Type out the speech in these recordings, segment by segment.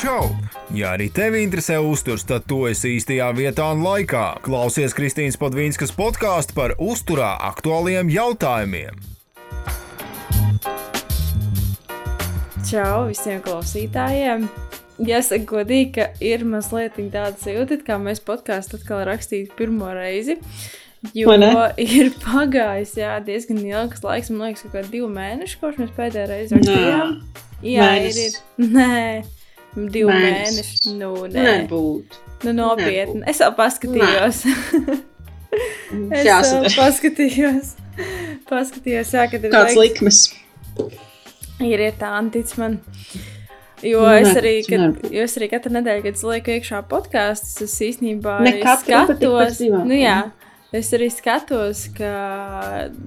Čau! Ja arī tevi interesē uzturs, tad tu esi īstajā vietā un laikā. Klausies Kristīnas Padvīnskas podkāstu par uzturā aktuāliem jautājumiem. Čau visiem klausītājiem! Jāsaka, godīgi, ka ir mazliet tāda sajūta, kā mēs podkāstu atkal rakstītu pirmo reizi. Jo ir pagājis jā, diezgan ilgs laiks, man liekas, kaut kā divi mēneši, kopš mēs pēdējā reizē rakstījām. Jā, Mēnes. ir. ir. Nē, divi mēneši. Nu, nē, nebūtu. Nu, nopietni. Nebūt. Es jau paskatījos. es jau paskatījos. paskatījos, jā, kad ir. Kāds laiks. likmes? Ir, ir tā, antic man. Jo ne, es, arī, kad, jo es arī katru nedēļu, kad es lieku iekšā podkāstus, es īstenībā skatos. Nu, jā, es arī skatos, ka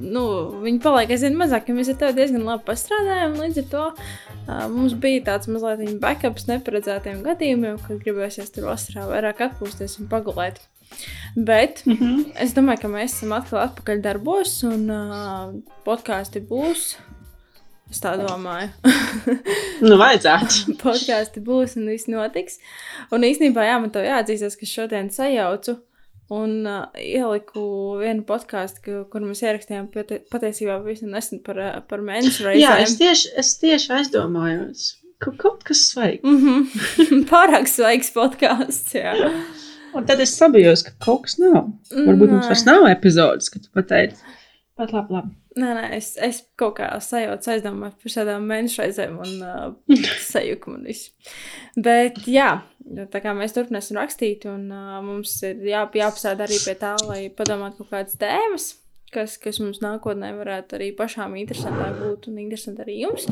nu, viņi paliek aizvien mazāk, jo mēs ar tevi diezgan labi pastrādājam. Līdz ar to uh, mums bija tāds mazliet backups neparedzētiem gadījumiem, kad gribēsies tur vasarā vairāk atpūsties un pagulēt. Bet mm -hmm. es domāju, ka mēs esam atkal atpakaļ darbos, un uh, podkāsti būs. Es tā domāju. nu, vajadzētu. Podkāsti būs un viss notiks. Un īstenībā, jā, man to jāatzīstas, ka šodien sajaucu un uh, ieliku vienu podkāstu, kur mēs ierakstījām patiesībā pavisam nesen par, par mēnešu reizēm. Jā, es tieši, es tieši aizdomājos. Ka kaut kas svaigs. Mm -hmm. Pārāk svaigs podkāsts, jā. Un tad es sabijos, ka kaut kas nav. Varbūt Nē. mums vairs nav epizodes, kad tu pateici. Bet labi, labi. Nē, nē, es, es kaut kā sajūtu aizdomās par šādām mēnešu reizēm un uh, sajūkumu un visu. Bet, jā, tā kā mēs turpināsim rakstīt, un uh, mums ir jā, jāpasāda arī pie tā, lai padomātu kaut kādas tēmas, kas, kas mums nākotnē varētu arī pašām interesantai būt un interesanti arī jums.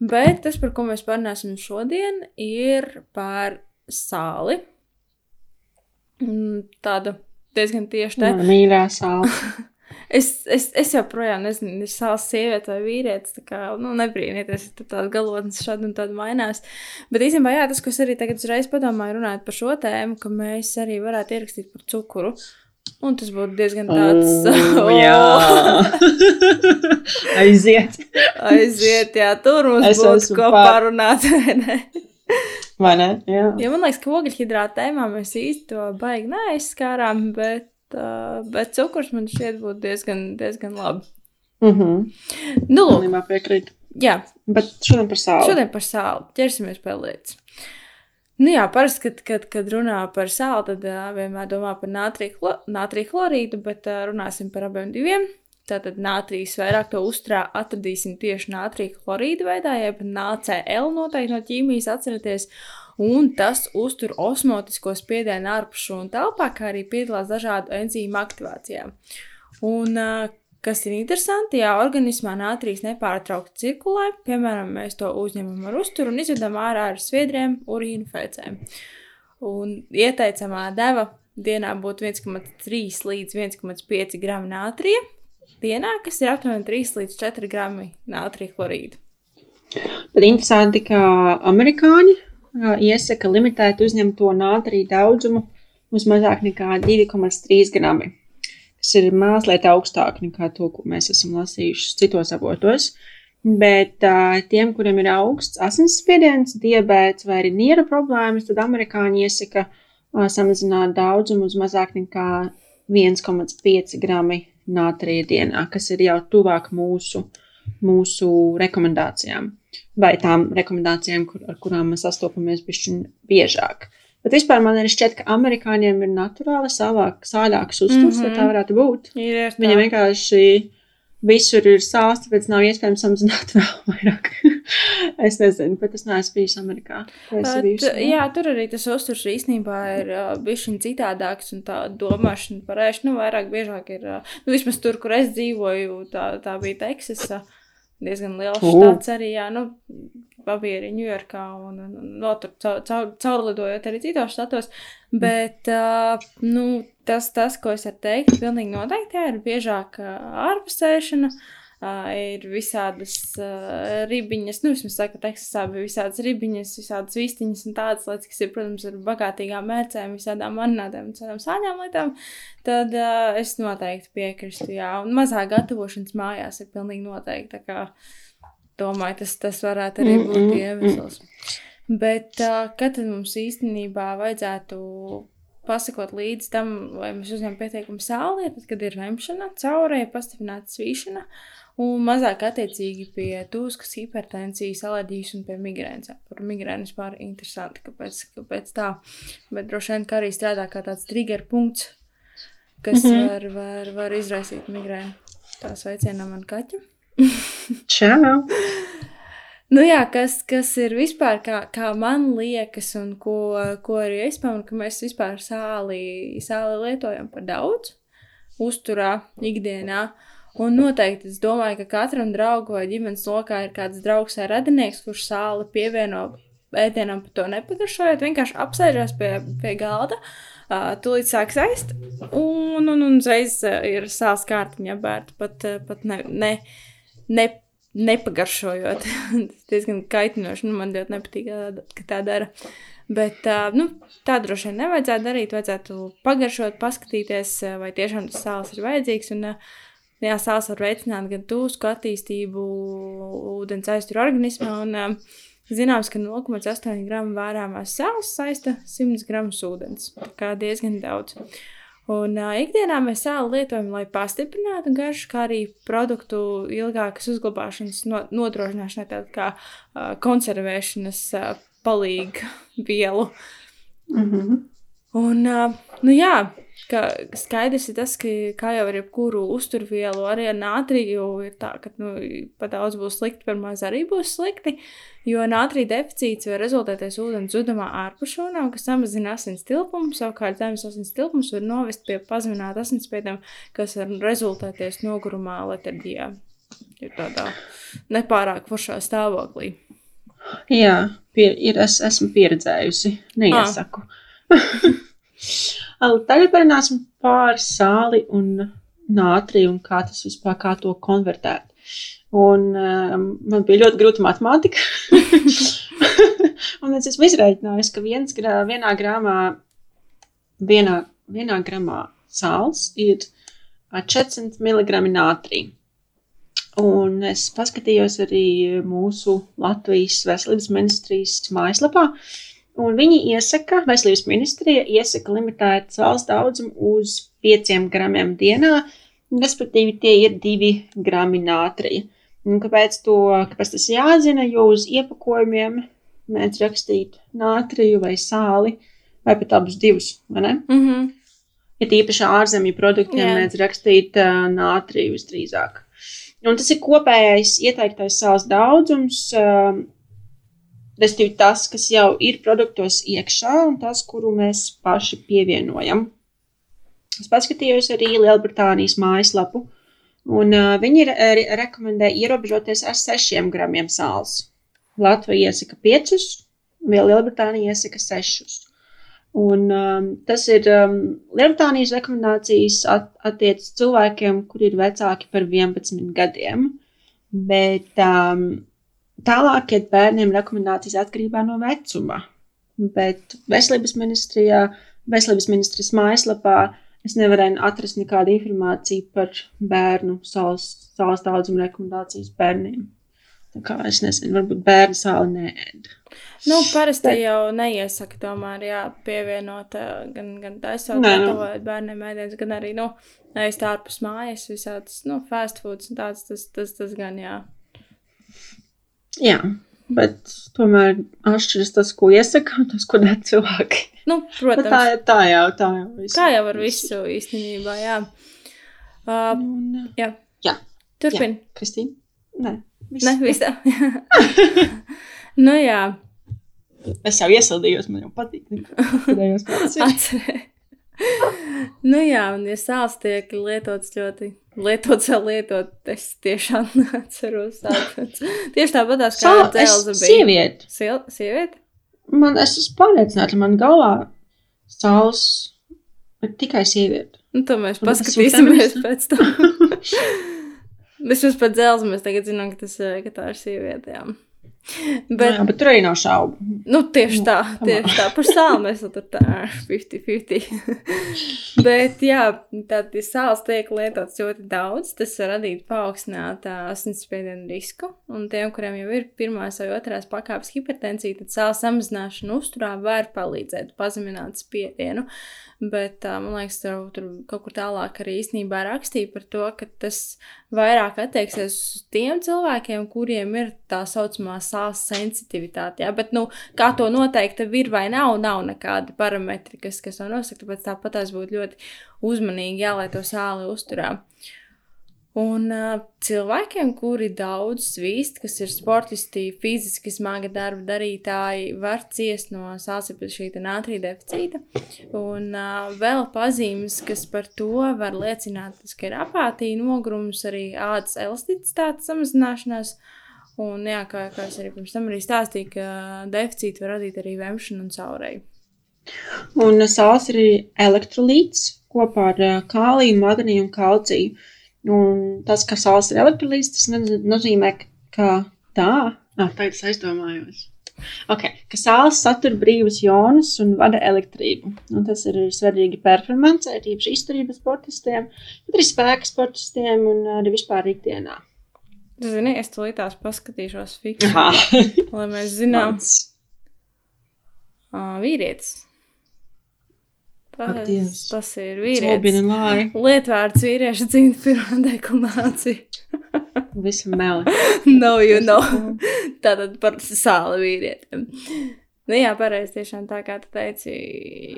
Bet tas, par ko mēs parunāsim šodien, ir par sāli. Tāda diezgan tieši tā. Mīļā sāla. Es, es, es joprojām nezinu, ir savs sieviete vai vīrietis. Tā kā nu, nebrīnieties, ka tāda galotnes šādi un tāda mainās. Bet īstenībā, jā, tas, ko es arī tagad uzreiz padomāju, runājot par šo tēmu, ka mēs arī varētu ierakstīt par cukuru. Un tas būtu diezgan tāds - oh, jā, aiziet. aiziet, jā, tur mums es būtu ko pār... parunāt. Vai ne? Jā. Ja man liekas, ka ogļhidrāta tēmā mēs īsti to baigi neaizskārām, bet Uh, bet cukurs man šķiet būtu diezgan, diezgan labi. Mm -hmm. Nu, Pilnībā piekrītu. Jā. Bet šodien par sāli. Šodien par sāli. Ķersimies pie lietas. Nu jā, parasti, kad, kad, kad runā par sāli, tad uh, vienmēr domā par nātriju chlorīdu, bet uh, runāsim par abiem diviem. Tātad nātrijas vairāk to uzturā atradīsim tieši nātrija chlorīda veidā, jeb NaCl noteikti no ķīmijas atceraties un tas uztur osmotisko spiedienu ārpus šūnu telpā, kā arī piedalās dažādu enzīmu aktivācijā. Un, kas ir interesanti, ja organismā nātrijas nepārtraukti cirkulē, piemēram, mēs to uzņemam ar uzturu un izvedam ārā ar sviedriem, urīnu fēcēm. Un ieteicamā deva dienā būtu 1,3 līdz 1,5 gramu nātrija dienā, kas ir aptuveni 3 līdz 4 gramu nātrija chlorīda. Bet interesanti, ka amerikāņi iesaka limitēt uzņemto nātrija daudzumu uz mazāk nekā 2,3 grami, kas ir mazliet augstāk nekā to, ko mēs esam lasījuši citos avotos. Bet uh, tiem, kuriem ir augsts asinsspiediens, diabetes vai arī niera problēmas, tad amerikāņi iesaka uh, samazināt daudzumu uz mazāk nekā 1,5 grami nātrija dienā, kas ir jau tuvāk mūsu, mūsu rekomendācijām vai tām rekomendācijām, kur, ar kurām mēs sastopamies biežāk. Bet vispār man arī šķiet, ka amerikāņiem ir naturāli savāk, sāļāks uzturs, mm -hmm. tā varētu būt. Ir tā. Viņiem vienkārši visur ir sāls, tāpēc nav iespējams samazināt vēl vairāk. es nezinu, bet es neesmu bijis Amerikā. Bet, bijusi, jā. jā, tur arī tas uzturs īstenībā ir uh, bijis citādāks un tā domāšana par ēšanu nu, vairāk biežāk ir, uh, nu vismaz tur, kur es dzīvoju, tā, tā bija Teksasa. Uh, diezgan liels uh. štats arī, jā, nu, bija arī Ņujorkā un, un, un no, tur caur, caur, caurlidojot arī citos štatos, bet, uh, nu, tas, tas, ko es varu teikt, pilnīgi noteikti, jā, ir biežāk ārpusēšana, uh, Uh, ir visādas uh, ribiņas, nu, vismaz tā, ka Teksasā bija visādas ribiņas, visādas vistiņas un tādas lietas, kas ir, protams, ar bagātīgām mērcēm, visādām marinādēm un citām sāņām lietām, tad uh, es noteikti piekrīstu, jā, un mazā gatavošanas mājās ir pilnīgi noteikti, tā kā domāju, tas, tas varētu arī būt iemesls. Bet uh, kad tad mums īstenībā vajadzētu pasakot līdz tam, vai mēs uzņemam pietiekumu sāli, tad, kad ir vemšana, caurēja, pastiprināta svīšana, un mazāk attiecīgi pie tūskas, hipertensijas, alerģijas un pie migrēnas. Par migrēnu vispār interesanti, kāpēc, kāpēc tā. Bet droši vien, ka arī strādā kā tāds trigger punkts, kas mm -hmm. var, var, var izraisīt migrēnu. Tā sveicienā man kaķa. Čau! Nu jā, kas, kas ir vispār, kā, kā man liekas, un ko, ko arī es pamanu, ka mēs vispār sāli, sāli lietojam par daudz, uzturā, ikdienā. Un noteikti es domāju, ka katram draugam vai ģimenes lokā ir kāds draugs vai radinieks, kurš sāli pievieno ēdienam to nepagaršojot, vienkārši apsēžās pie, pie galda, uh, tūlīt sāk saist, un, un, un uzreiz ir sāls kārtiņa bērta, pat, pat ne, ne, ne nepagaršojot. Tas diezgan kaitinoši. Nu, man ļoti nepatīk, ka tā dara. Bet uh, nu, tā droši vien nevajadzētu darīt. Vajadzētu pagaršot, paskatīties, vai tiešām tas sāls ir vajadzīgs. Un, uh, jā, sāls var veicināt gan tūsku attīstību, ūdens aizturu organismā. Un, uh, Zināms, ka 0,8 gramu vērāmās sāls saista 100 gramus ūdens. Tā kā diezgan daudz. Un uh, ikdienā mēs sāli lietojam, lai pastiprinātu garšu, kā arī produktu ilgākas uzglabāšanas no, nodrošināšanai, tāda kā uh, konservēšanas uh, palīga vielu. Mm -hmm. Un, uh, nu jā, ka skaidrs ir tas, ka, kā jau ar jebkuru uzturvielu, arī ar nātriju ir tā, ka nu, pa daudz būs slikti, par maz arī būs slikti. Jo nātrija deficīts var rezultēties ūdens zudumā ārpus šūnām, kas samazina asins tilpumu. Savukārt zemes asins tilpums var novest pie pazemināta asinsspieduma, kas var rezultēties nogurumā letarģijā. Ir tādā nepārāk foršā stāvoklī. Jā, pie, ir, es esmu pieredzējusi. Neiesaku. Ah. Tagad parunāsim par sāli un nātriju un kā tas vispār, kā to konvertēt. Un um, man bija ļoti grūta matemātika. un es esmu izreikinājis, ka viens, grā, vienā grāmā, vienā, vienā gramā sāls ir 400 mg nātrija. Un es paskatījos arī mūsu Latvijas veselības ministrijas mājaslapā, uh, Un viņi iesaka, veselības ministrija iesaka limitēt sāls daudzumu uz 5 gramiem dienā, respektīvi tie ir 2 grami nātrija. Un kāpēc, to, kāpēc tas jāzina, jo uz iepakojumiem mēdz rakstīt nātriju vai sāli, vai pat abus divus? Mm -hmm. Ja tīpaši ārzemju produktiem yeah. mēdz rakstīt uh, nātriju visdrīzāk. Un tas ir kopējais ieteiktais sāls daudzums. Uh, Respektīvi, tas, kas jau ir produktos iekšā, un tas, kuru mēs paši pievienojam. Es paskatījos arī Lielbritānijas mājaslapu, un uh, viņi re rekomendē ierobežoties ar 6 gramiem sāls. Latvija iesaka 5, Lielbritānija iesaka 6. Un, um, tas ir um, Lielbritānijas rekomendācijas at, attiecas cilvēkiem, kuri ir vecāki par 11 gadiem. Bet um, Tālāk iet bērniem rekomendācijas atkarībā no vecuma, bet veselības ministrijā, veselības ministrijas mājaslapā es nevarēju atrast nekādu informāciju par bērnu salas, salas daudzumu rekomendācijas bērniem. Tā kā es nezinu, varbūt bērnu sāli neēd. Nu, parasti Bet... jau neiesaka tomēr, jā, pievienot gan, gan taisot, gatavot bērniem ēdienas, gan arī, nu, ēst ārpus mājas, visādas, nu, fast foods un tāds, tas, tas, tas gan, jā. Jā, bet tomēr atšķiras tas, ko iesaka, un tas, ko dara cilvēki. Nu, protams, bet tā, tā jau tā jau visu. Kā jau ar visu īstenībā, jā. Uh, un, jā. jā. Jā. Kristīna? Nē. Viss. Nē, viss tā. nu jā. Es jau iesildījos, man jau patīk. Atcerēju. nu jā, un ja sāls tiek lietots ļoti lietot, lietot. Es tiešām atceros, tāpēc. Tieši tāpatās kā dzelza bija. Sieviete. Siel, sieviete? Man, es esmu pārliecināta, man galvā ir tikai sieviete. Nu, to mēs un paskatīsimies pēc tam. Vismaz pēc dzelzs mēs tagad zinām, ka, tas, ka tā ir sieviete. Jā. Bet, jā, bet tur arī nav šaubu. Nu, tieši tā, tieši tā. Par sāli mēs tur tā 50-50. Bet, jā, tad sāls tiek lietots ļoti daudz. Tas var radīt paaugstinātu asinsspiedienu risku. Un tiem, kuriem jau ir pirmās vai otrās pakāpes hipertensija, tad sāls samazināšana uzturā var palīdzēt pazemināt spiedienu. Bet man liekas, tur, tur kaut kur tālāk arī īstenībā rakstīja par to, ka tas vairāk attieksies uz tiem cilvēkiem, kuriem ir tā saucamā sāls sensitivitāte. Ja? Bet, nu, kā to noteikt, ir vai nav, nav nekādi parametri, kas, kas to nosaka. Tāpēc tāpat tās būtu ļoti uzmanīgi jālai to sāli uzturā. Uh, Un uh, cilvēkiem, kuri daudz svīst, kas ir sportisti, fiziski smaga darba darītāji, var ciest no sāpju šī nātrija deficīta. Un uh, vēl pazīmes, kas par to var liecināt, tas, ka ir apātija, nogrums, arī ādas elasticitātes samazināšanās. Un, jā, kā, kā es arī pirms tam arī stāstīju, ka deficīti var radīt arī vemšanu un caurēju. Un sāls ir elektrolīts kopā ar kāliju, magniju un kalciju. Un tas, ka saules ir elektrolīts, tas nozīmē, ka tā, ah, tagad es aizdomājos. Okay, ka sāls satur brīvus ionus un vada elektrību. Un tas ir svarīgi performance, arī izturības sportistiem, bet arī spēka sportistiem un arī vispār ikdienā. Zini, es tulītās paskatīšos fiksu, lai mēs zinām, uh, vīrietis Tas, tas ir vīrietis. Lietvārds vīrieša dzimta pirmā deklinācija. Visu meli. no, you know. Tātad par sāli vīrietiem. Nu, jā, pareizi. Tiešām tā kā tu teici,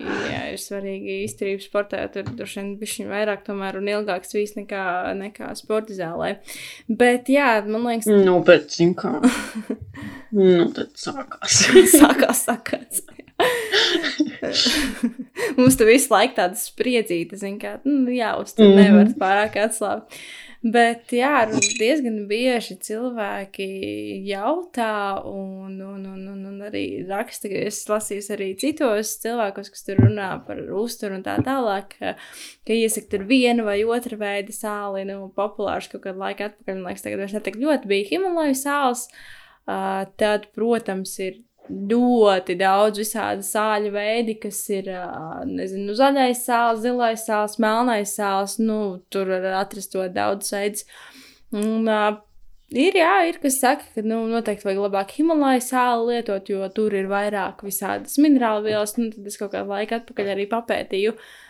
jā, ir svarīgi izturības sportā. Tur droši vien bija vairāk tomēr un ilgāks vīs nekā, nekā sporta zālē. Bet, jā, man liekas, nu, bet, zin kā. nu, tad sākās. sākās, sākās. Mums tur visu laiku tāda spriedzīta, zin, kā, nu, jā, uz to mm -hmm. nevar pārāk atslābt. Bet, jā, diezgan bieži cilvēki jautā, un, un, un, un, un arī raksta, ka es lasīju arī citos cilvēkos, kas tur runā par uzturu un tā tālāk, ka, ka iesaka tur vienu vai otru veidu sāli, nu, populārs kaut kādu laiku atpakaļ, man liekas, tagad vairs netik ļoti bija Himalaja sāls. Uh, tad, protams, ir ļoti daudz visādi sāļu veidi, kas ir, nezinu, zaļais sāls, zilais sāls, melnais sāls, nu, tur var atrast to daudz uh, ir, jā, ir, kas saka, ka, nu, noteikti vajag labāk Himalaja sāli lietot, jo tur ir vairāk visādas minerālu vielas, nu, tad es kaut kādu laiku atpakaļ arī papētīju. Uh,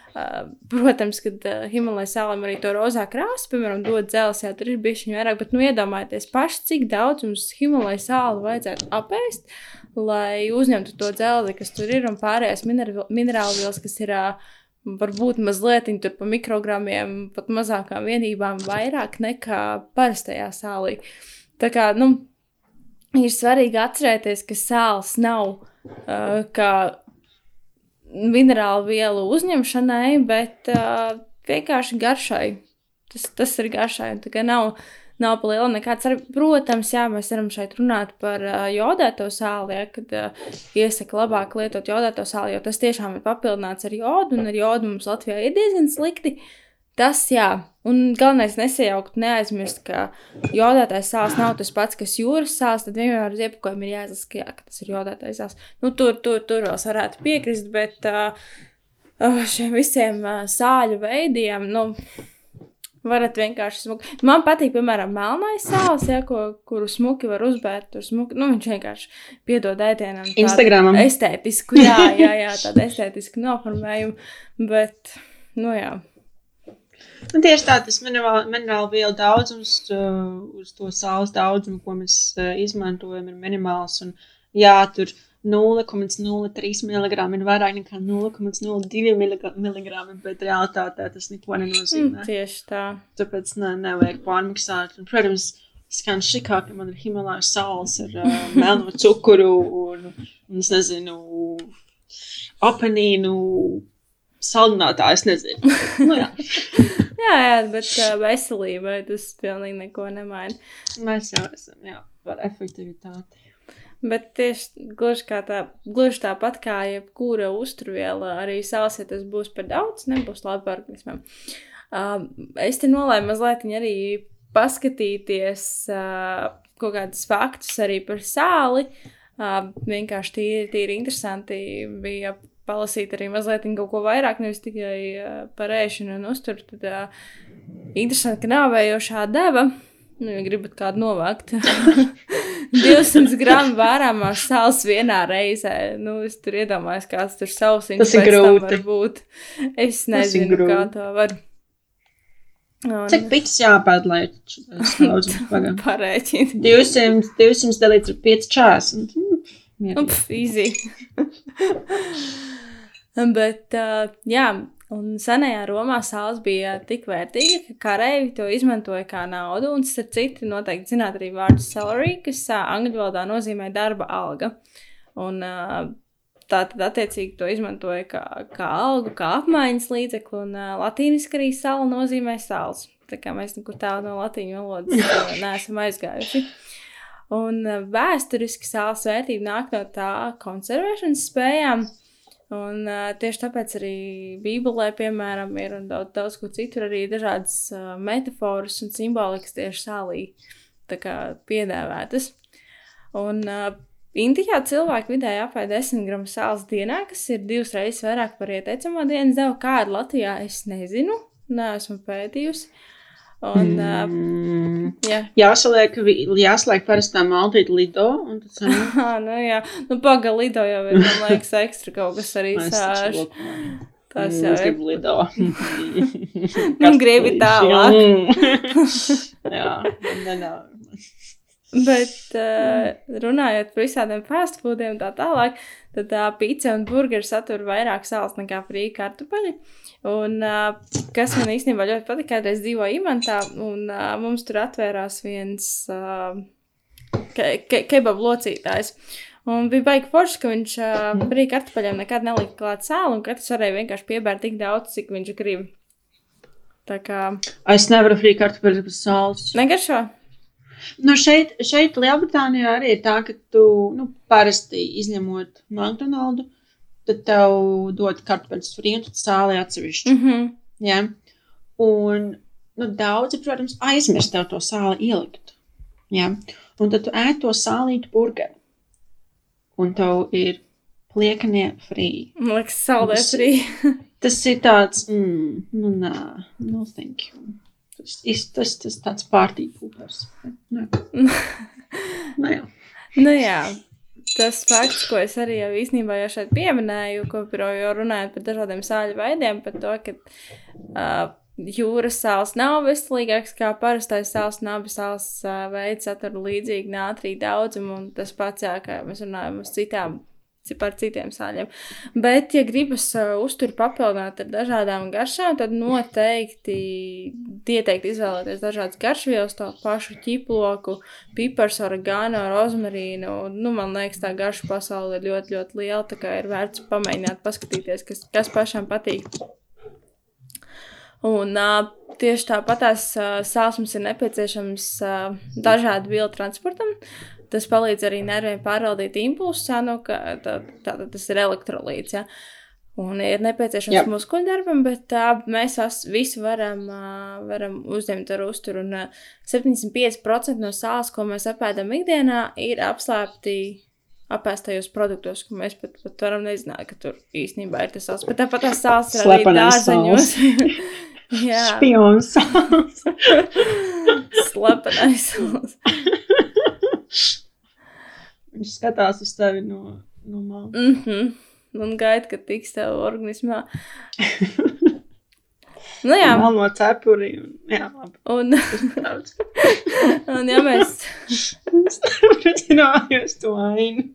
protams, ka uh, Himalajas sālēm arī to rozā krāsu, piemēram, dod dzelzs, jā, tur ir bijuši vairāk, bet, nu, iedomājieties paši, cik daudz mums Himalajas sāli vajadzētu apēst, lai uzņemtu to dzelzi, kas tur ir, un pārējās minerālu vielas, kas ir varbūt mazliet tur pa mikrogramiem, pat mazākām vienībām, vairāk nekā parastajā sālī. Tā kā, nu, ir svarīgi atcerēties, ka sāls nav uh, kā minerālu vielu uzņemšanai, bet uh, vienkārši garšai. Tas, tas ir garšai. Tā kā nav nav pa liela nekāds. Ar, protams, jā, mēs varam šeit runāt par uh, jodēto sāli, ja, kad uh, iesaka labāk lietot jodēto sāli, jo tas tiešām ir papildināts ar jodu, un ar jodu mums Latvijā ir diezgan slikti. Tas, jā, un galvenais nesajaukt, neaizmirst, ka jodētais sāls nav tas pats, kas jūras sāls, tad vienmēr uz iepakojuma ir jāsaka, jā, ka tas ir jodētais sāls. Nu, tur, tur, tur vēl varētu piekrist, bet uh, šiem visiem uh, sāļu veidiem, nu, Varat vienkārši smuki. Man patīk, piemēram, melnais sāls, ja, ko, kuru smuki var uzbērt. Tur smuki, nu, viņš vienkārši piedod ēdienam. Instagramam. Estētisku, jā, jā, jā, tādu estētisku noformējumu. Bet, nu jā. Nu, tieši tā, tas minerālu vielu daudzums, uz to saules daudzumu, ko mēs izmantojam, ir minimāls. Un, jā, tur ir 0,03 mg ir vairāk nekā 0,02 mg, bet realitātē tas neko nenozīmē. Mm, tieši tā. Tāpēc ne, nevajag pārmaksāt. Un, protams, skan šikā, ka man ir Himalāja saules ar uh, melno cukuru un, un es nezinu, apenīnu saldinātāju, es nezinu. Nu, jā. jā, jā, bet uh, veselībai tas pilnīgi neko nemaina. Mēs jau esam, jā, par efektivitāti. Bet tieši gluži, tā, gluži tāpat kā jebkura uzturviela, arī sāls, ja tas būs par daudz, nebūs labi organismam. Uh, es te nolēmu mazliet arī paskatīties uh, kaut kādus faktus arī par sāli. Uh, vienkārši tīri, tīri interesanti bija palasīt arī mazliet kaut ko vairāk, nevis tikai uh, par ēšanu un uzturu. Tad uh, interesanti, ka nāvējošā deva, nu, ja gribat kādu novākt, 200 gramu vērāmās sāls vienā reizē. Nu, es tur iedomājos, kāds tur sausiņš Tas ir grūti. būt. Es nezinu, kā to var. Un, Cik piks jāpēd, lai? Parēķini. 200, 200 dalīts ar 5,40. Easy. Bet, uh, jā, un senajā Romā sāls bija tik vērtīga, ka kareivi to izmantoja kā naudu. Un, starp citu, noteikti zināt arī vārdu salary, kas uh, angļu valodā nozīmē darba alga. Un, uh, tā tad, attiecīgi, to izmantoja kā, kā algu, kā apmaiņas līdzekli. Un uh, latīniski arī sāla nozīmē sāls. Tā kā mēs nekur tālu no latīņu valodas neesam aizgājuši. Un uh, vēsturiski sāls vērtība nāk no tā konservēšanas spējām. Un, uh, tieši tāpēc arī Bībelē, piemēram, ir daudz, daudz ko citur, arī dažādas uh, metafāras un simbolikas tieši sālī piedāvātas. Un uh, Indijā cilvēki vidēji apēd 10 gramu sāls dienā, kas ir divas reizes vairāk par ieteicamo dienas devu. Kāda Latvijā es nezinu, neesmu pētījusi. Un, uh, Mm. jā, Jāsaliek, jāslēg parastā maltīte lido, Ah, nu, jā. nu pagalīdo jau ir, man liekas, ekstra kaut kas arī sāž. Tas Mm, jau ir. gribu lido. Nu, gribi tālāk. Jā, nenāk. Bet uh, runājot par visādiem fast foodiem un tā tālāk, tad tā pizza un burgeri satur vairāk sāls nekā frīķa kartupeļi. Un uh, kas man īstenībā ļoti patika, es dzīvoju Imantā, un uh, mums tur atvērās viens uh, ke ke kebabu locītājs. Un bija baigi forši, ka viņš uh, brīvā kartupeļiem nekad nelika klāt sāli, un katrs varēja vienkārši piebērt tik daudz, cik viņš grib. Tā kā Es nevaru frī kartupeļus bez sāls. negaršo. Nu, šeit, šeit Lielbritānijā arī ir tā, ka tu nu, parasti izņemot McDonald's, tad tev dod kartupeļus frī un tad sāli atsevišķi. Mm -hmm. Ja? Un nu, daudzi, protams, aizmirst tev to sāli ielikt. Ja? Un tad tu ēd to sālītu burgeru. Un tev ir pliekanie frī. Man liekas, saldē frī. Tas ir tāds, mm, nu, nē, no thank you. Tas, tas, tas, tas tāds pārtīk pūpers. Nē, nu, jā. Tas fakts, ko es arī jau īstenībā jau šeit pieminēju, ko jau runājot par dažādiem sāļu veidiem, par to, ka uh, jūras sāls nav veselīgāks kā parastais sāls, un abas sāls uh, veids satur līdzīgi nātrī daudzumu, un tas pats, jā, kā mēs runājam uz citām. Par citiem sāļiem. Bet, ja gribas uh, uzturu papildināt ar dažādām garšām, tad noteikti ieteikti izvēlēties dažādas garšvielas, to pašu ķiploku, pipars, oregano, rozmarīnu. Nu, man liekas, tā garša pasaule ir ļoti, ļoti liela. Tā kā ir vērts pamēģināt, paskatīties, kas, kas pašam patīk. Un uh, tieši tāpat tās uh, sāsums ir nepieciešams uh, dažādu vielu transportam. Tas palīdz arī nerviem pārvaldīt impulsu cenu, ka tā, tā, tā, tas ir elektrolīts. Ja? Un ir nepieciešams Jā. muskuļu darbam, bet uh, mēs visu varam, varam uzņemt ar uzturu. Un uh, 75% no sāls, ko mēs apēdam ikdienā, ir apslēpti apēstajos produktos, ko mēs pat, pat varam nezināt, ka tur īstenībā ir tas sāls. Bet tāpat tās sāls ir arī dārzeņos. Jā, Spions. slepenais sāls. Viņš skatās uz tevi no, no malas. Mm -hmm. Un gaida, kad tiks tev organismā. nu jā, Vēl no cepuriem. Jā, labi. un, un ja mēs, Es neapzinājos to ainu.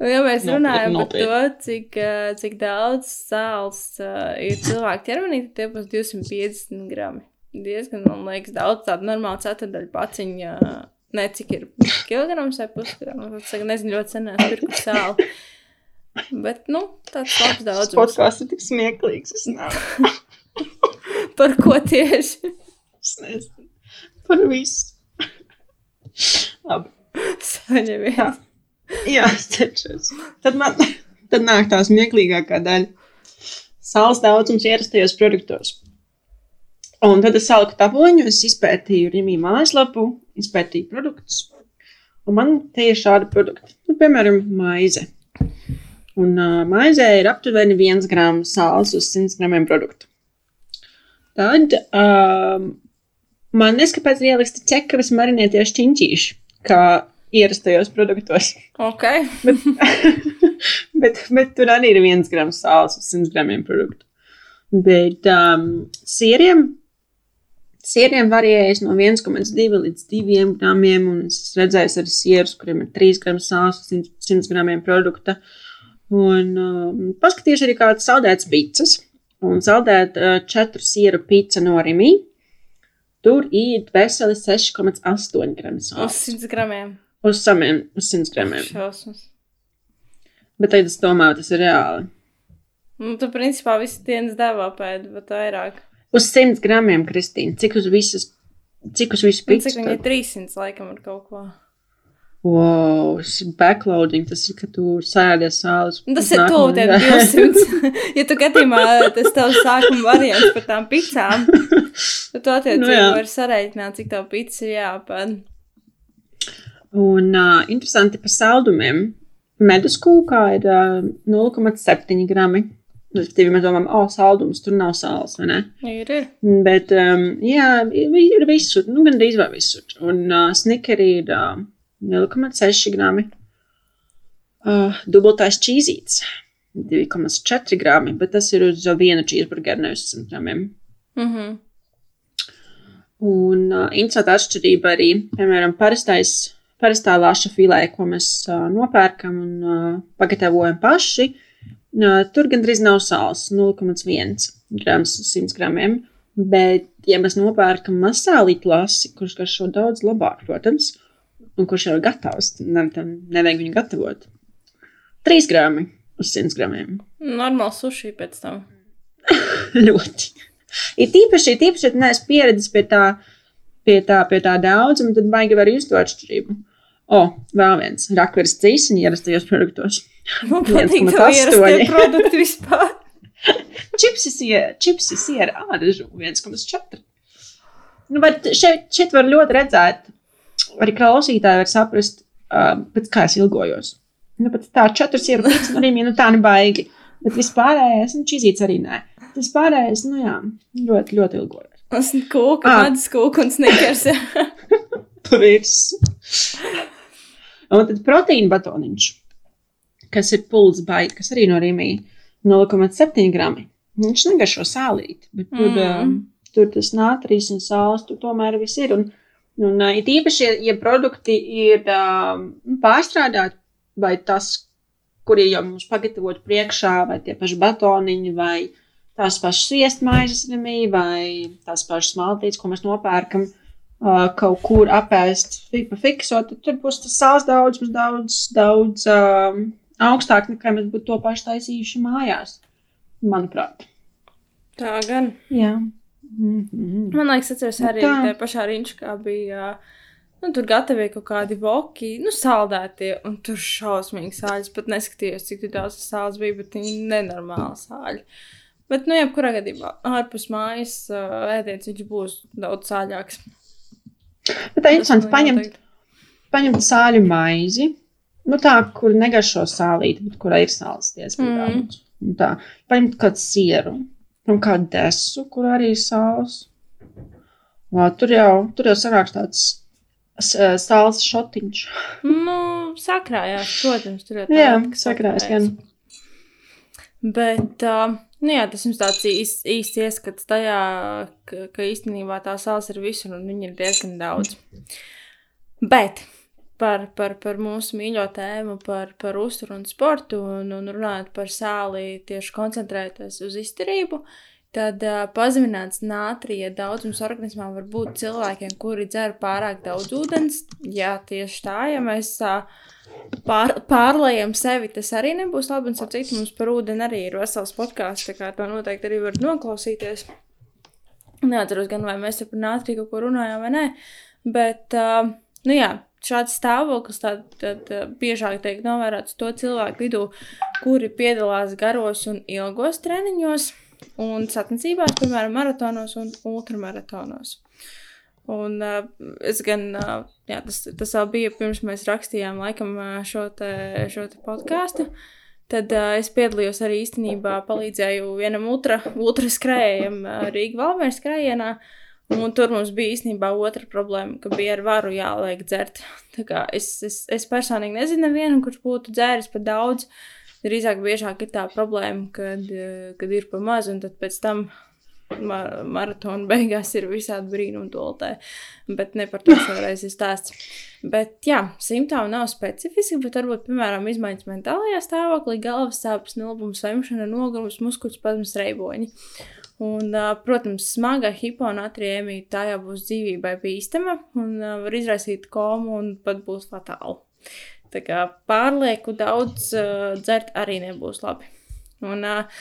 un ja mēs Nopietni, runājam par nopietni. to, cik, eh, cik daudz sāls uh, ir cilvēku ķermenī, tad tie būs 250 grami. Diezgan, man liekas, daudz tādu normālu ceturdaļu paciņu. Uh, ne cik ir kilograms vai pusgrams. Es nezinu, ļoti sen esmu pirkusi sāli. Bet, nu, tāds labs daudzums. Podkāsts ir tik smieklīgs. Es. Par ko tieši? Es nezinu. Par visu. Labi. Saņemies. Jā, es cenšos. Tad man tad nāk tā smieklīgākā daļa. Sāls daudzums ierastajos produktos. Un tad es saliku tabloņu, es izpētīju Rīgā mājaslapu, izpētīju produktus. Un man te ir šādi produkti, nu, piemēram, maize. Un uh, maizē ir aptuveni 1 grams sāls uz 100 gramiem produktu. Tad um, man neskapēc ir ieliksti ķekavas marinēties čiņķīši, kā ierastajos produktos. Ok. Bet, bet, bet tur arī ir 1 grams sāls uz 100 gramiem produktu. Bet um, sieriem, sieriem varējas no 1,2 līdz 2 gramiem, un es redzēju arī sierus, kuriem ir 3 grams sāls uz 100, 100 gramiem produkta. Un um, paskatījuši arī kādas saldētas pizzas, un saldēta uh, četru sieru pizza no Rimī. Tur ir veseli 6,8 gramu Uz sāls. 100 gramiem. Uz samiem, uz 100 gramiem. Šausmas. Bet tagad es domāju, tas ir reāli. Nu, tu principā visu dienas devā pēd, bet vairāk. Uz 100 gramiem, Kristīna, cik uz visas, cik uz visu Nu, pizzu? cik viņi ir 300 laikam ar kaut ko. Wow, backloading, tas ir, ka tu sēdies sāles. Nu, Tas ir tuvu tiem 200. ja tu gadījumā tas tavs sākuma variants par tām pizzām, tad tu attiecīgi Nu, jā. vari sareiķināt, cik tev pizza ir jāpēd. Un uh, interesanti par saldumiem. Medus kūkā ir uh, 0,7 grami. Respektīvi, mēs domājam, o, saldums, tur nav sāls, vai ne? Ir, ir. Bet, um, jā, ir visur, nu, gandrīz vai visur. Un uh, snikeri ir uh, 0,6 grami. Uh, dubultais čīzīts 2,4 grami, bet tas ir uz vienu cheeseburgeru, nevis 100 gramiem. Mhm. Un uh, interesanta atšķirība arī, piemēram, parastais, parastā laša filē, ko mēs uh, nopērkam un uh, pagatavojam paši. Uh, tur gandrīz nav sāls, 0,1 grams uz 100 gramiem. Bet, ja mēs nopērkam masālītu lasi, kurš garšo daudz labāk, protams, un kurš jau ir gatavs, tad tam nevajag viņu gatavot. 3 grami uz 100 gramiem. Normāls sushi pēc tam. ļoti. Ir tīpaši, tīpaši ja neesi pieredzējis pie tā, pie tā, pie tā daudzuma, tad baigi var to atšķirību. O, vēl viens rakveres cīsiņš ierastajos produktos. Man patīk 1,8. ierastie produkti vispār. Čipsis ir, čipsis ir ādažu 1,4. Nu, bet šeit, šeit var ļoti redzēt, arī klausītāji var saprast, uh, pēc kā es ilgojos. Nu, pat tā četras ir pēc arī, nu tā nebaigi. Bet vispārējais, nu, čīzīts arī nē. Tas pārējais, nu jā, ļoti, ļoti ilgojos. Tas kūka, Ah. medus kūka un snikers. Ir. Un tad proteīna batoniņš, kas ir pults baigi, kas arī no Rīmija 0,7 grami. Viņš negaršo sālīt, bet tur, Mm. uh, tur tas nātrīs un sāls tur tomēr viss ir. Un, un uh, it īpaši, ja, ja produkti ir uh, pārstrādāti, vai tas, kuri jau mums pagatavot priekšā, vai tie paši batoniņi, vai tās pašas sviestmaizes remī, vai tās pašas maltītes, ko mēs nopērkam uh, kaut kur apēst, fiksot, tad tur būs tas sāls daudz, daudz, daudz um, augstāk nekā mēs būtu to pašu taisījuši mājās. Manuprāt. Tā gan. Jā. Mm -hmm. Man liekas, atceros Nu arī tā. tajā pašā riņķā bija. Nu, tur gatavoja kaut kādi voki, nu, saldētie, un tur šausmīgi sāļas. Pat neskatījos, cik daudz sāls bija, bet viņi nenormāli sāļi. Bet, nu, jebkurā gadījumā, ārpus mājas ā, ēdiens viņš būs daudz sāļāks. Bet tā interesanti paņemt, paņemt sāļu maizi. Nu, tā, kur negaršo sālīti, bet kurā ir sāls diezgan Mm. daudz. Un Tā, paņemt kādu sieru un kādu desu, kur arī ir sāls. Vā, tur jau, tur jau sanāks tāds s- sāls šotiņš. Nu, sakrājās, protams, tur ir Jā, tāda, kas sakrājas gan. Bet, uh, nu jā, tas jums tāds īsts, īsts ieskats tajā, ka, ka īstenībā tā sāls ir visur un viņi ir diezgan daudz. Bet par, par, par mūsu mīļo tēmu, par, par uzturu un sportu un, un runājot par sāli, tieši koncentrēties uz izturību, tad uh, pazemināts nātrija daudzums organismā var būt cilvēkiem, kuri dzer pārāk daudz ūdens. Jā, tieši tā, ja mēs uh, pār, pārlējam sevi, tas arī nebūs labi. Un, starp citu, mums par ūdeni arī ir vesels podkāsts, tā kā to noteikti arī var noklausīties. Neatceros gan, vai mēs par nātriju kaut ko runājām vai nē, bet, uh, nu jā, šāds stāvoklis tad, tad uh, biežāk tiek novērots to cilvēku vidū, kuri piedalās garos un ilgos treniņos un sacensībās, piemēram, maratonos un ultramaratonos. Un uh, es gan, uh, jā, tas, tas vēl bija pirms mēs rakstījām laikam šo te, šo te podkāstu. Tad uh, es piedalījos arī īstenībā, palīdzēju vienam ultra, ultra skrējējam uh, Rīga Valmēra skrējienā. Un tur mums bija īstenībā otra problēma, ka bija ar varu jāliek dzert. Es, es, es personīgi nezinu nevienu, kurš būtu dzēris par daudz. Drīzāk biežāk ir tā problēma, kad, kad ir pa maz, un tad pēc tam mar maratona beigās ir visādi brīnumi doltē. Bet ne par to šoreiz ir stāsts. Bet, jā, simptomi nav specifiski, bet varbūt, piemēram, izmaiņas mentālajā stāvoklī, galvas sāpes, nolabums, saimšana, nogurums, muskuļu spazmas, reiboņi. Un, protams, smaga hiponatriēmija tā jau būs dzīvībai bīstama un var izraisīt komu un pat būs fatāli. Tā kā pārlieku daudz uh, dzert arī nebūs labi. Un, uh,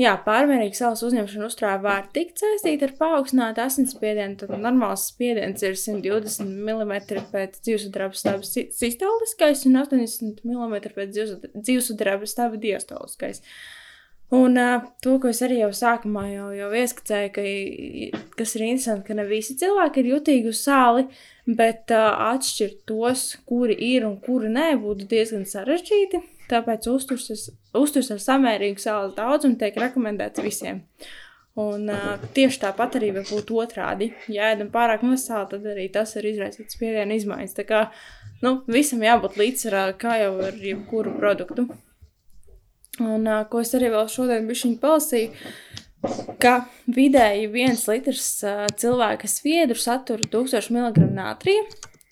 Jā, pārmērīga saules uzņemšana uzturā var tikt saistīta ar paaugstinātu asinsspiedienu. Tad normāls spiediens ir 120 mm pēc dzīvesudraba staba sistoliskais un 80 mm pēc dzīvesudraba staba diastoliskais. Un uh, to, ko es arī jau sākumā jau, jau ieskicēju, ka, kas ir interesanti, ka ne visi cilvēki ir jutīgi uz sāli, bet uh, atšķirt tos, kuri ir un kuri nē, būtu diezgan sarežģīti. Tāpēc uzturs, uzturs ar samērīgu sāls daudzumu tiek rekomendēts visiem. Un uh, tieši tāpat arī var būt otrādi. Ja ēdam pārāk maz sāla, tad arī tas ir izraisīts spiediena izmaiņas. Tā kā nu, visam jābūt līdzsvarā, kā jau ar jebkuru produktu. Un uh, ko es arī vēl šodien bišķiņu palasīju, ka vidēji viens litrs uh, cilvēka sviedru satura 1000 mg nātrija.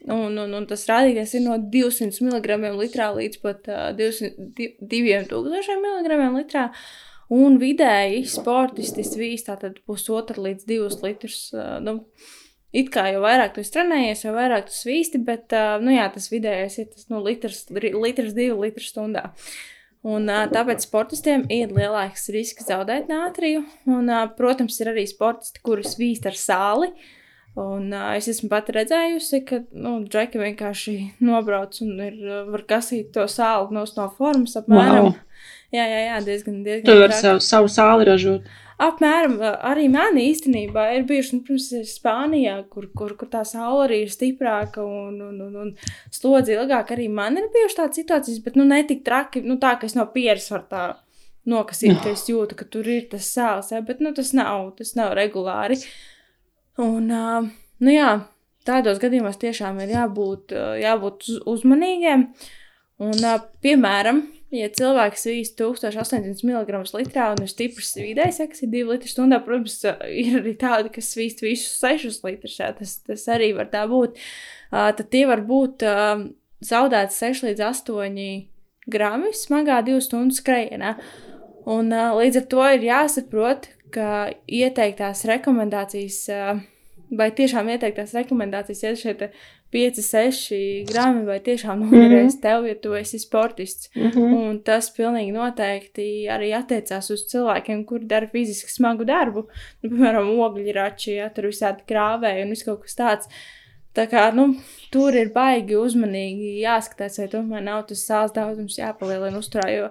Un, un, un tas rādītājs ir no 200 mg litrā līdz pat uh, 200, 2000 mg litrā. Un vidēji sportisti svīst tātad pusotra līdz 2 litrus. Uh, nu, it kā jau vairāk tu trenējies, jau vairāk tu svīsti, bet uh, nu, jā, tas vidējais ir tas nu, litrs, litrs, 2 litru stundā. Un, tāpēc sportistiem ir lielāks risks zaudēt nātriju. Un, protams, ir arī sportisti, kurus svīst ar sāli. Un es esmu pat redzējusi, ka nu, džeki vienkārši nobrauc un ir, var kasīt to sāli no, no formas apmēram. Wow. Jā, jā, jā, diezgan, diezgan. Tu vari savu, savu sāli ražot. Apmēram arī man īstenībā ir bijuši, nu, pirms Spānijā, kur, kur, kur tā saule arī ir stiprāka un, un, un, un slodzi ilgāk. Arī man ir bijušas tādas situācijas, bet nu ne tik traki, nu tā, ka es no pieres varu tā nokasīt, no. ka es jūtu, ka tur ir tas sāls, ja? bet nu tas nav, tas nav regulāri. Un, uh, nu jā, tādos gadījumos tiešām ir jābūt, jābūt uzmanīgiem. Un, uh, piemēram, ja cilvēks svīst 1800 mg litrā un ir stiprs vidējs, kas ir 2 litri stundā, protams, ir arī tādi, kas svīst visus 6 litrus. Tas, tas arī var tā būt. Uh, tad tie var būt uh, zaudēti 6 līdz 8 grami smagā 2 stundu skrējienā. Un, uh, līdz ar to ir jāsaprot, ka ieteiktās rekomendācijas, vai tiešām ieteiktās rekomendācijas, ja šeit 5, 6 grami, vai tiešām noderēs mm -hmm. tev, ja tu esi sportists. Mm -hmm. Un tas pilnīgi noteikti arī attiecās uz cilvēkiem, kuri dara fiziski smagu darbu. Nu, piemēram, ogļrači, ja tur visādi krāvēji un viss kaut kas tāds. Tā kā, nu, tur ir baigi uzmanīgi jāskatās, vai tomēr nav tas sāls daudzums jāpalielina uzturā, jo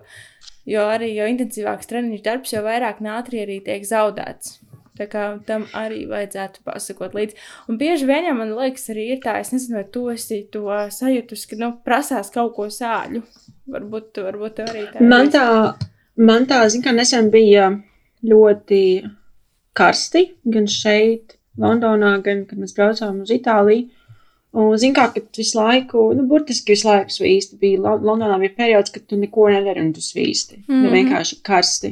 Jo arī jo intensīvāks treniņš darbs, jo vairāk nātrija arī tiek zaudēts. Tā kā tam arī vajadzētu pasakot līdzi. Un bieži vien jau man liekas, arī ir tā, es nezinu, vai tu esi to sajūtus, ka nu, prasās kaut ko sāļu. Varbūt, varbūt tev arī tā. Man tā, man tā, zin kā nesen bija ļoti karsti, gan šeit, Londonā, gan, kad mēs braucām uz Itāliju. Un, zin kā, ka visu laiku, nu, burtiski visu laiku svīsti. Bija Londonā bija periods, kad tu neko nedari un tu svīsti. Mm -hmm. vienkārši karsti.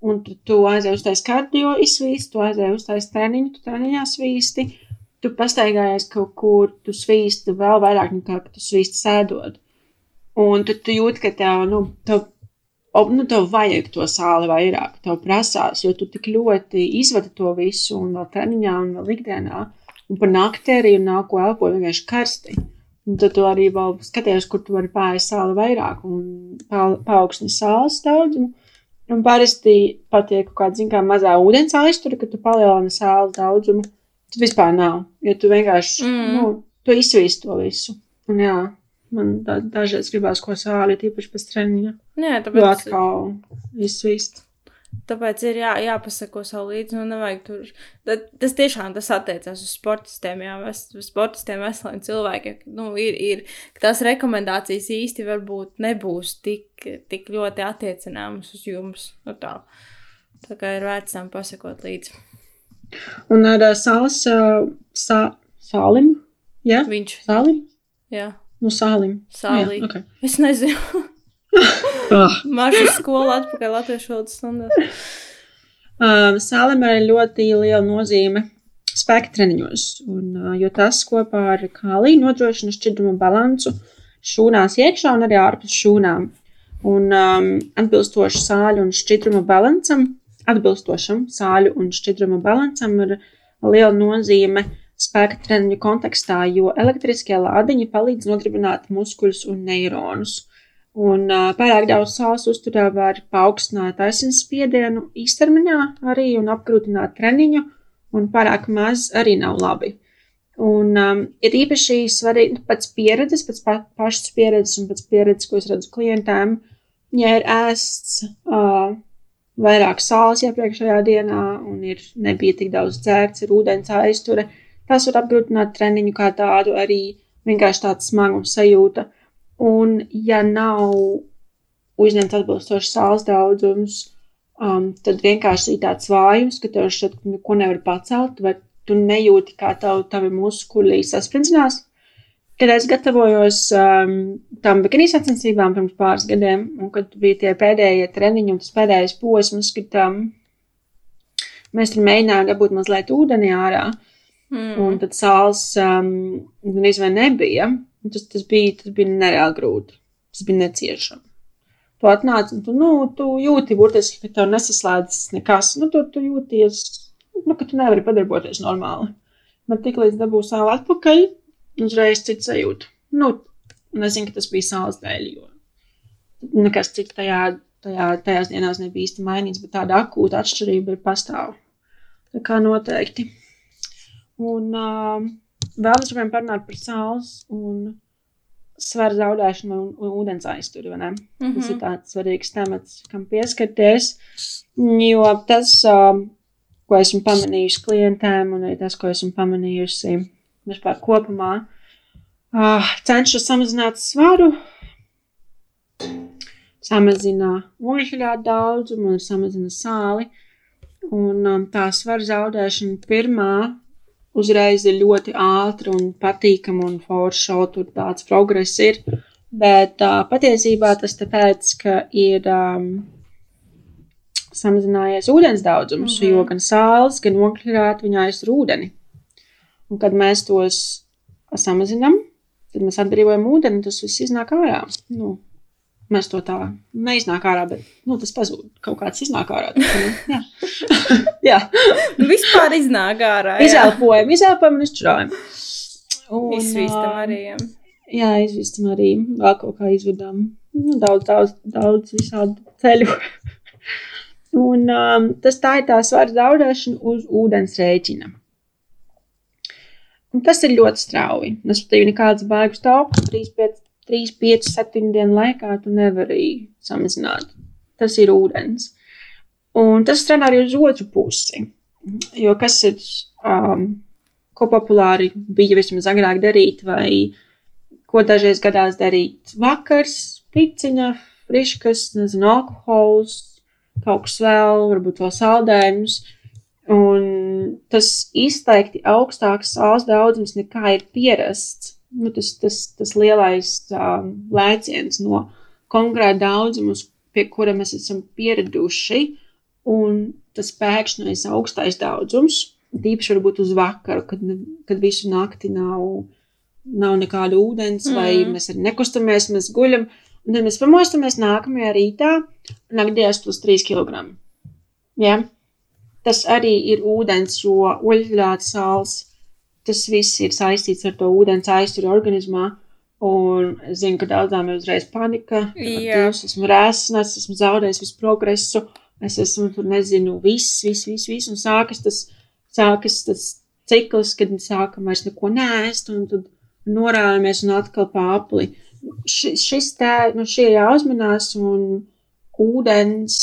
Un tu, tu aizēji uz taisa kardio izsvīsti, tu aizēji uz taisa treniņu, tu treniņā svīsti. Tu pastaigājies kaut kur, tu svīsti vēl vairāk nekā, ka tu svīsti sēdot. Un tu, tu jūti, ka tev, nu, tev, nu, tev vajag to sāli vairāk, tev prasās, jo tu tik ļoti izvadi to visu un vēl treniņā un vēl ikdienā. Un par nakti arī nāku elpoju vienkārši karsti. Un tad tu arī vēl skaties, kur tu vari pāriest sāli vairāk un paaugstināt sāls daudzumu. Un parasti patiek kaut kāda, zin kā, mazā ūdens aiztura, kad tu palielini sāli daudzumu. Tas vispār nav, jo tu vienkārši, mm. nu, tu izsvīst to visu. Un jā, man da, dažreiz gribās ko sāli, tīpaši pēc treniņa. Jā, tāpēc. Jo atkal izsvīst. Tāpēc ir jā, jāpasako savu līdzi. Nu, nevajag tur. Tad, tas tiešām tas attiecās uz sportistiem, jā, ves, uz sportistiem, veseliem cilvēkiem. Nu, ir, ir, tās rekomendācijas īsti varbūt nebūs tik, tik ļoti attiecināmas uz jums. Nu, tā. tā kā ir vērts tam pasakot līdzi. Un ar uh, sāls, uh, sā, sālim, jā? Viņš. Sālim? Jā. Nu, sālim. Sālī. Jā, okay. Es nezinu. Oh. Maža skola atpakaļ latviešu valodas stundās. Um, Sālim ir ļoti liela nozīme spēka treniņos, un, uh, jo tas kopā ar kāliju nodrošina šķidrumu balansu šūnās iekšā un arī ārpus šūnām. Un um, atbilstoši sāļu un šķidruma balansam, atbilstošam sāļu un šķidruma balansam ir liela nozīme spēka treniņu kontekstā, jo elektriskie lādiņi palīdz nodarbināt muskuļus un neironus. Un uh, pārāk daudz sāls uzturā var paaugstināt asinsspiedienu īstermiņā arī un apgrūtināt treniņu, un pārāk maz arī nav labi. Un um, ir īpaši svarīgi nu, pēc pieredzes, pēc pa, pašas pieredzes un pēc pieredzes, ko es redzu klientiem, ja ir ēsts uh, vairāk sāls iepriekšējā dienā un ir nebija tik daudz dzērts, ir ūdens aizture, tas var apgrūtināt treniņu kā tādu arī vienkārši tāds smagums sajūta. Un, ja nav uzņemts atbilstošs sāls daudzums, um, tad vienkārši ir tāds vājums, ka tev šķiet, ka neko nevar pacelt, vai tu nejūti, kā tav, tavi muskuļi saspringzinās. Kad es gatavojos um, tam bikini sacensībām pirms pāris gadiem, un kad bija tie pēdējie treniņi un tas pēdējais posms, kad um, mēs tur mēģinājām dabūt mazliet ūdeni ārā, mm. un tad sāls um, gan izvēl nebija. Tas, tas, bija, tas bija nereāli grūti. Tas bija neciešami. Tu atnāc un tu, nu, tu jūti burtiski, ka tev nesaslēdzas nekas. Nu, tu, tu jūties, nu, ka tu nevari padarboties normāli. Bet tik līdz dabū savu atpakaļ, uzreiz cits sajūta. Nu, nezinu, ka tas bija sāls dēļ, jo nekas cits tajā, tajā, tajās dienās nebija īsti mainīts, bet tāda akūta atšķirība ir pastāv. Tā kā noteikti. Un, uh, vēl mēs gribam parunāt par sāls un svaru zaudēšanu un, un ūdens aizturi. Mm -hmm. Tas ir tāds svarīgs temats, kam pieskarties. Jo tas, um, ko esmu pamanījusi klientiem, un arī tas, ko esmu pamanījusi vispār kopumā, uh, cenšas samazināt svaru, samazina ogļu daudzumu samazina sāli. Un um, tā svara zaudēšana pirmā uzreiz ir ļoti ātri un patīkami un forši, tur tāds progress ir. Bet uh, patiesībā tas tāpēc, ka ir um, samazinājies ūdens daudzums, mm -hmm. jo gan sāls, gan ogļrāti viņa aiztur ūdeni. Un kad mēs tos samazinām, tad mēs atbrīvojam ūdeni, tas viss iznāk ārā. Nu, Mēs to tā neiznāk ārā, bet nu, tas pazūd. Kaut kāds iznāk ārā. Tā, nu, jā, jā. Nu, vispār iznāk ārā. Izelpojam, izelpojam un izčurājam. Un, izvīstam arī. Jā, jā izvīstam arī. Vēl kaut kā izvedām. Nu, daudz, daudz, daudz visādu ceļu. un um, tas tā ir tā svara zaudēšana uz ūdens rēķina. Un tas ir ļoti strauji. Es tev nekādas baigas taupu, 3-5 3, 5, 7 dienu laikā tu nevari samazināt. Tas ir ūdens. Un tas strādā arī uz otru pusi. Jo kas ir, um, ko populāri bija vismaz agrāk darīt, vai ko dažreiz gadās darīt vakars, piciņa, friškas, nezinu, alkohols, kaut kas vēl, varbūt vēl saldējums. Un tas izteikti augstāks sāls daudzums nekā ir pierasts nu, tas, tas, tas lielais uh, lēciens no konkrēta daudzuma, pie kura mēs esam pieraduši, un tas pēkšņais augstais daudzums, tīpaši varbūt uz vakaru, kad, kad visu nakti nav, nav nekāda ūdens, mm. vai mēs arī nekustamies, mēs guļam, un tad mēs pamostamies nākamajā rītā, nakdījās plus 3 kg. Ja? Tas arī ir ūdens, jo oļļāts sāls tas viss ir saistīts ar to ūdens aizturu organismā. Un es zinu, ka daudzām ir uzreiz panika. Es esmu rēsnēs, esmu zaudējis visu progresu. Es esmu tur, nezinu, viss, viss, viss, viss. Un sākas tas, sākas tas cikls, kad sākam vairs neko nēst, un tad norājamies un atkal pāpli. Š, šis tā, nu, šie jāuzmanās, un ūdens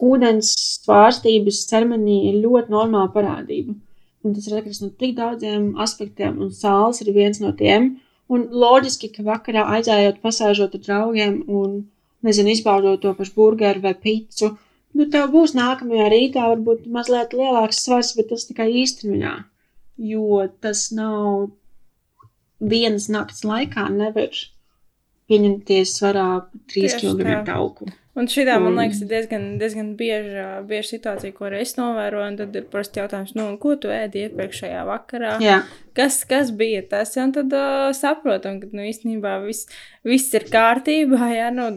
ūdens svārstības ķermenī ir ļoti normāla parādība. Un tas ir atkarīgs no tik daudziem aspektiem, un sāls ir viens no tiem. Un loģiski, ka vakarā aizējot, pasēžot ar draugiem un, nezinu, izbaudot to pašu burgeru vai picu, nu, tev būs nākamajā rītā varbūt mazliet lielāks svars, bet tas tikai īstermiņā. Jo tas nav vienas nakts laikā, nevar pieņemties svarā 3 Tieši kg tauku. Un šī tā, man liekas, ir diezgan, diezgan bieža, bieža situācija, ko es novēroju. Un tad ir parasti jautājums, nu, ko tu ēdi iepriekšējā vakarā? Jā, Kas, kas bija tas? Un tad uh, saprotam, ka nu, īstenībā viss, viss ir kārtībā. Jā, nu,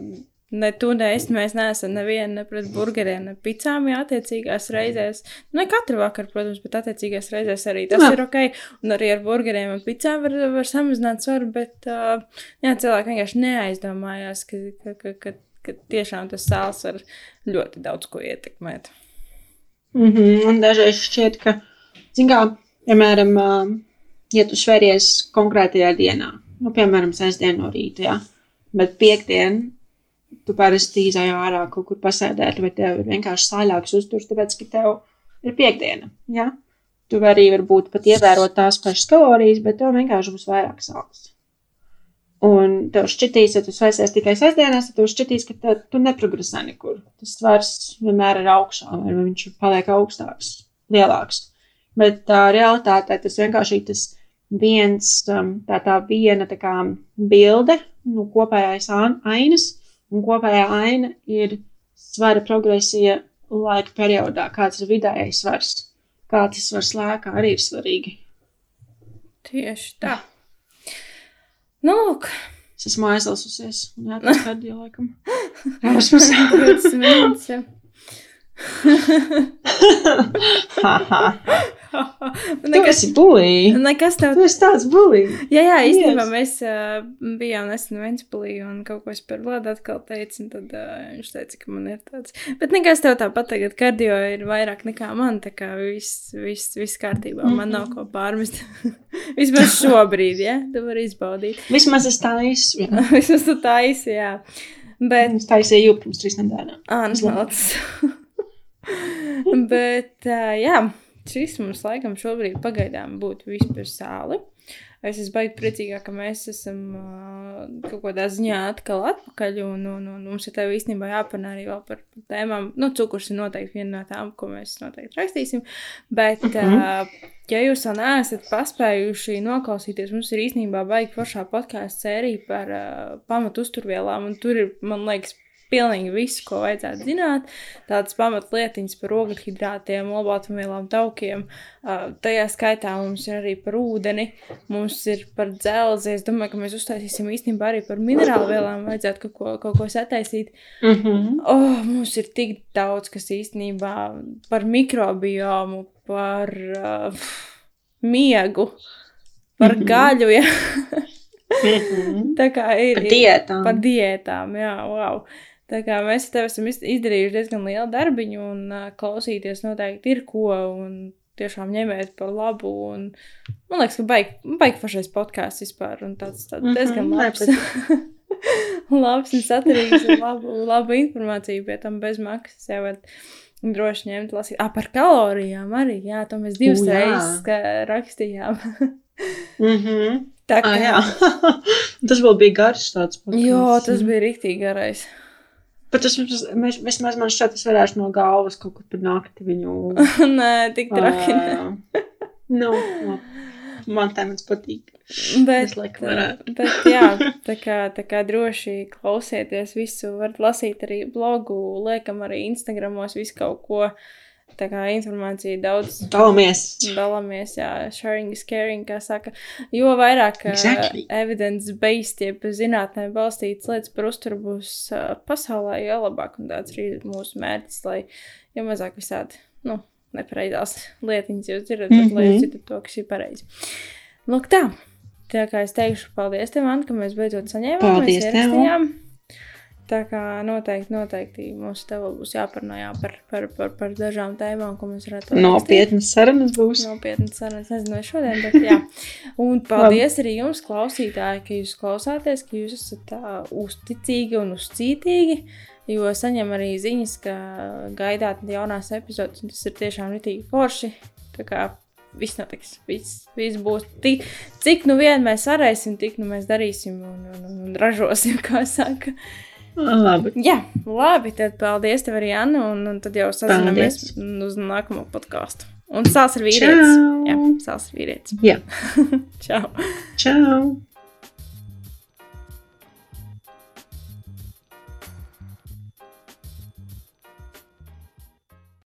ne tu, ne es, mēs neesam neviena ne pret burgeriem, ne picām, jā, attiecīgās reizēs. Nu, ne katru vakaru, protams, bet attiecīgās reizēs arī tas Jā. ir ok. Un arī ar burgeriem un picām var, var samazināt svaru, bet uh, jā, cilvēki vienkārši neaizdomājās, ka, ka, ka, ka, ka tiešām tas sāls var ļoti daudz ko ietekmēt. Mm -hmm. Un dažreiz šķiet, ka, kā, piemēram, ā, ja tu sveries konkrētajā dienā, nu, piemēram, sestdien no rīta, jā, bet piekdien tu parasti izēj ārā kaut kur pasēdēt, vai tev ir vienkārši sāļāks uzturs, tāpēc, ka tev ir piekdiena, jā. Tu vari varbūt pat ievērot tās pašas kalorijas, bet tev vienkārši būs vairāk sāls. Un tev šķitīs, ja tu svaisies tikai sestdienās, tad tev šķitīs, ka te, tu neprogresē nekur. Tas svars vienmēr ir augšā, vai viņš paliek augstāks, lielāks. Bet tā realitātē tas vienkārši tas viens, um, tā, tā viena tā kā bilde, nu, kopējais ān- ainas, un kopējā aina ir svara progresija laika periodā, kāds ir vidējais svars. Kā tas svars lēkā arī ir svarīgi. Tieši tā. Nu, lūk, Es esmu aizlasusies, jā, tas kardio laikam. Rausmas. 20 minūtes. Jau. Tu Nekas, esi bulī. nekas tev. Tu esi tāds bulī. Jā, jā, īstenībā Yes. mēs uh, bijām nesen Ventspilī un kaut ko es par Vladu atkal teicu, un tad uh, viņš teica, ka man ir tāds. Bet nekas tev tāpat tagad kardio ir vairāk nekā man, tā kā viss, viss, viss kārtībā, man nav ko pārmest. Vismaz šobrīd, ja, tu vari izbaudīt. Vismaz es taisu. jā. Vismaz tu taisi, jā. Bet Es taisīju jau pirms trīs nedēļām. Ānas malts. Bet, uh, jā, šis mums laikam šobrīd pagaidām būtu viss par sāli. Es esmu baigi priecīgā, ka mēs esam uh, kaut kādā ziņā atkal atpakaļ, un, un, un mums ir tev īstenībā jāpanā arī vēl par, tēmām. Nu, cukurs ir noteikti viena no tām, ko mēs noteikti rakstīsim, bet, Mhm. -hmm. uh, ja jūs vēl neesat paspējuši noklausīties, mums ir īstenībā baigi pašā podkāstu sērija par uh, pamatu uzturvielām, un tur ir, man liekas, pilnīgi viss, ko vajadzētu zināt. Tādas pamatlietiņas par ogļhidrātiem, olbaltumvielām, taukiem. Uh, tajā skaitā mums ir arī par ūdeni, mums ir par dzelzi. Es domāju, ka mēs uztaisīsim īstenībā arī par minerālu vielām. Vajadzētu kaut ko, kaut ko sataisīt. Mm -hmm. Oh, mums ir tik daudz, kas īstenībā par mikrobiomu, par uh, miegu, par Mhm. gaļu. Ja? Mm -hmm. Tā kā ir. Par diētām. Par diētām, jā, wow. Tā kā mēs tev esam iz- izdarījuši diezgan lielu darbiņu, un uh, klausīties noteikti ir ko, un tiešām ņemiet par labu. Un, man liekas, ka baigi, baigi pašais podkāsts vispār, un tāds, tāds Mhm, diezgan labs. nepatīk. labs un saturīgs, un labu, labu informāciju pie tam bez maksas. Jā, bet droši ņemt, lasīt. Ah, par kalorijām arī, jā, to mēs divas U, jā. reizes rakstījām. Mm -hmm. Tā ah, kā, jā. tas vēl bija garš tāds podcasts. jo, tas bija rīktīgi garais. Bet tas mēs- vismaz man šķiet, tas varēšu no galvas kaut kur par nakti viņu. Nē, tik traki. nē. nu, labi. man temats patīk. Bet, Es varētu. bet jā, tā kā, tā kā droši klausieties visu, varat lasīt arī blogu, liekam arī Instagramos visu kaut ko. Tā kā informācija daudz Dalāmies. dalāmies, jā, sharing is caring, kā saka. Jo vairāk Exactly. evidence-based, jeb zinātnē balstītas lietas par uzturu būs pasaulē, jo labāk un tāds arī mūsu mērķis, lai jo mazāk visādi, nu, nepareizās lietiņas jūs dzirdat, bet lai jūs Mhm. dzirdat to, kas ir pareizi. Lūk tā, tā kā es teikšu paldies tev, Anta, ka mēs beidzot saņēmām, Paldies tev. Tā kā noteikti, noteikti mums te vēl būs jāparunā jā, par, par, par, par dažām tēmām, ko mēs varētu Nopietnas sarunas būs. Nopietnas sarunas, nezinu, vai šodien, bet jā. Un paldies arī jums, klausītāji, ka jūs klausāties, ka jūs esat tā uzticīgi un uzcītīgi, jo saņem arī ziņas, ka gaidāt jaunās epizodes, un tas ir tiešām ritīgi forši. Tā kā viss notiks, viss, viss būs. Tik, cik nu vien mēs varēsim, tik nu mēs darīsim un, un, un, un ražosim, kā saka. Labi. Jā, labi. Tad paldies tev arī, Anna. Un, un tad jau sazināmies uz nākamo podkāstu. Un sāls ir vīrietis. Čau. Jā, sāls ir vīrietis. Jā. Čau. Čau!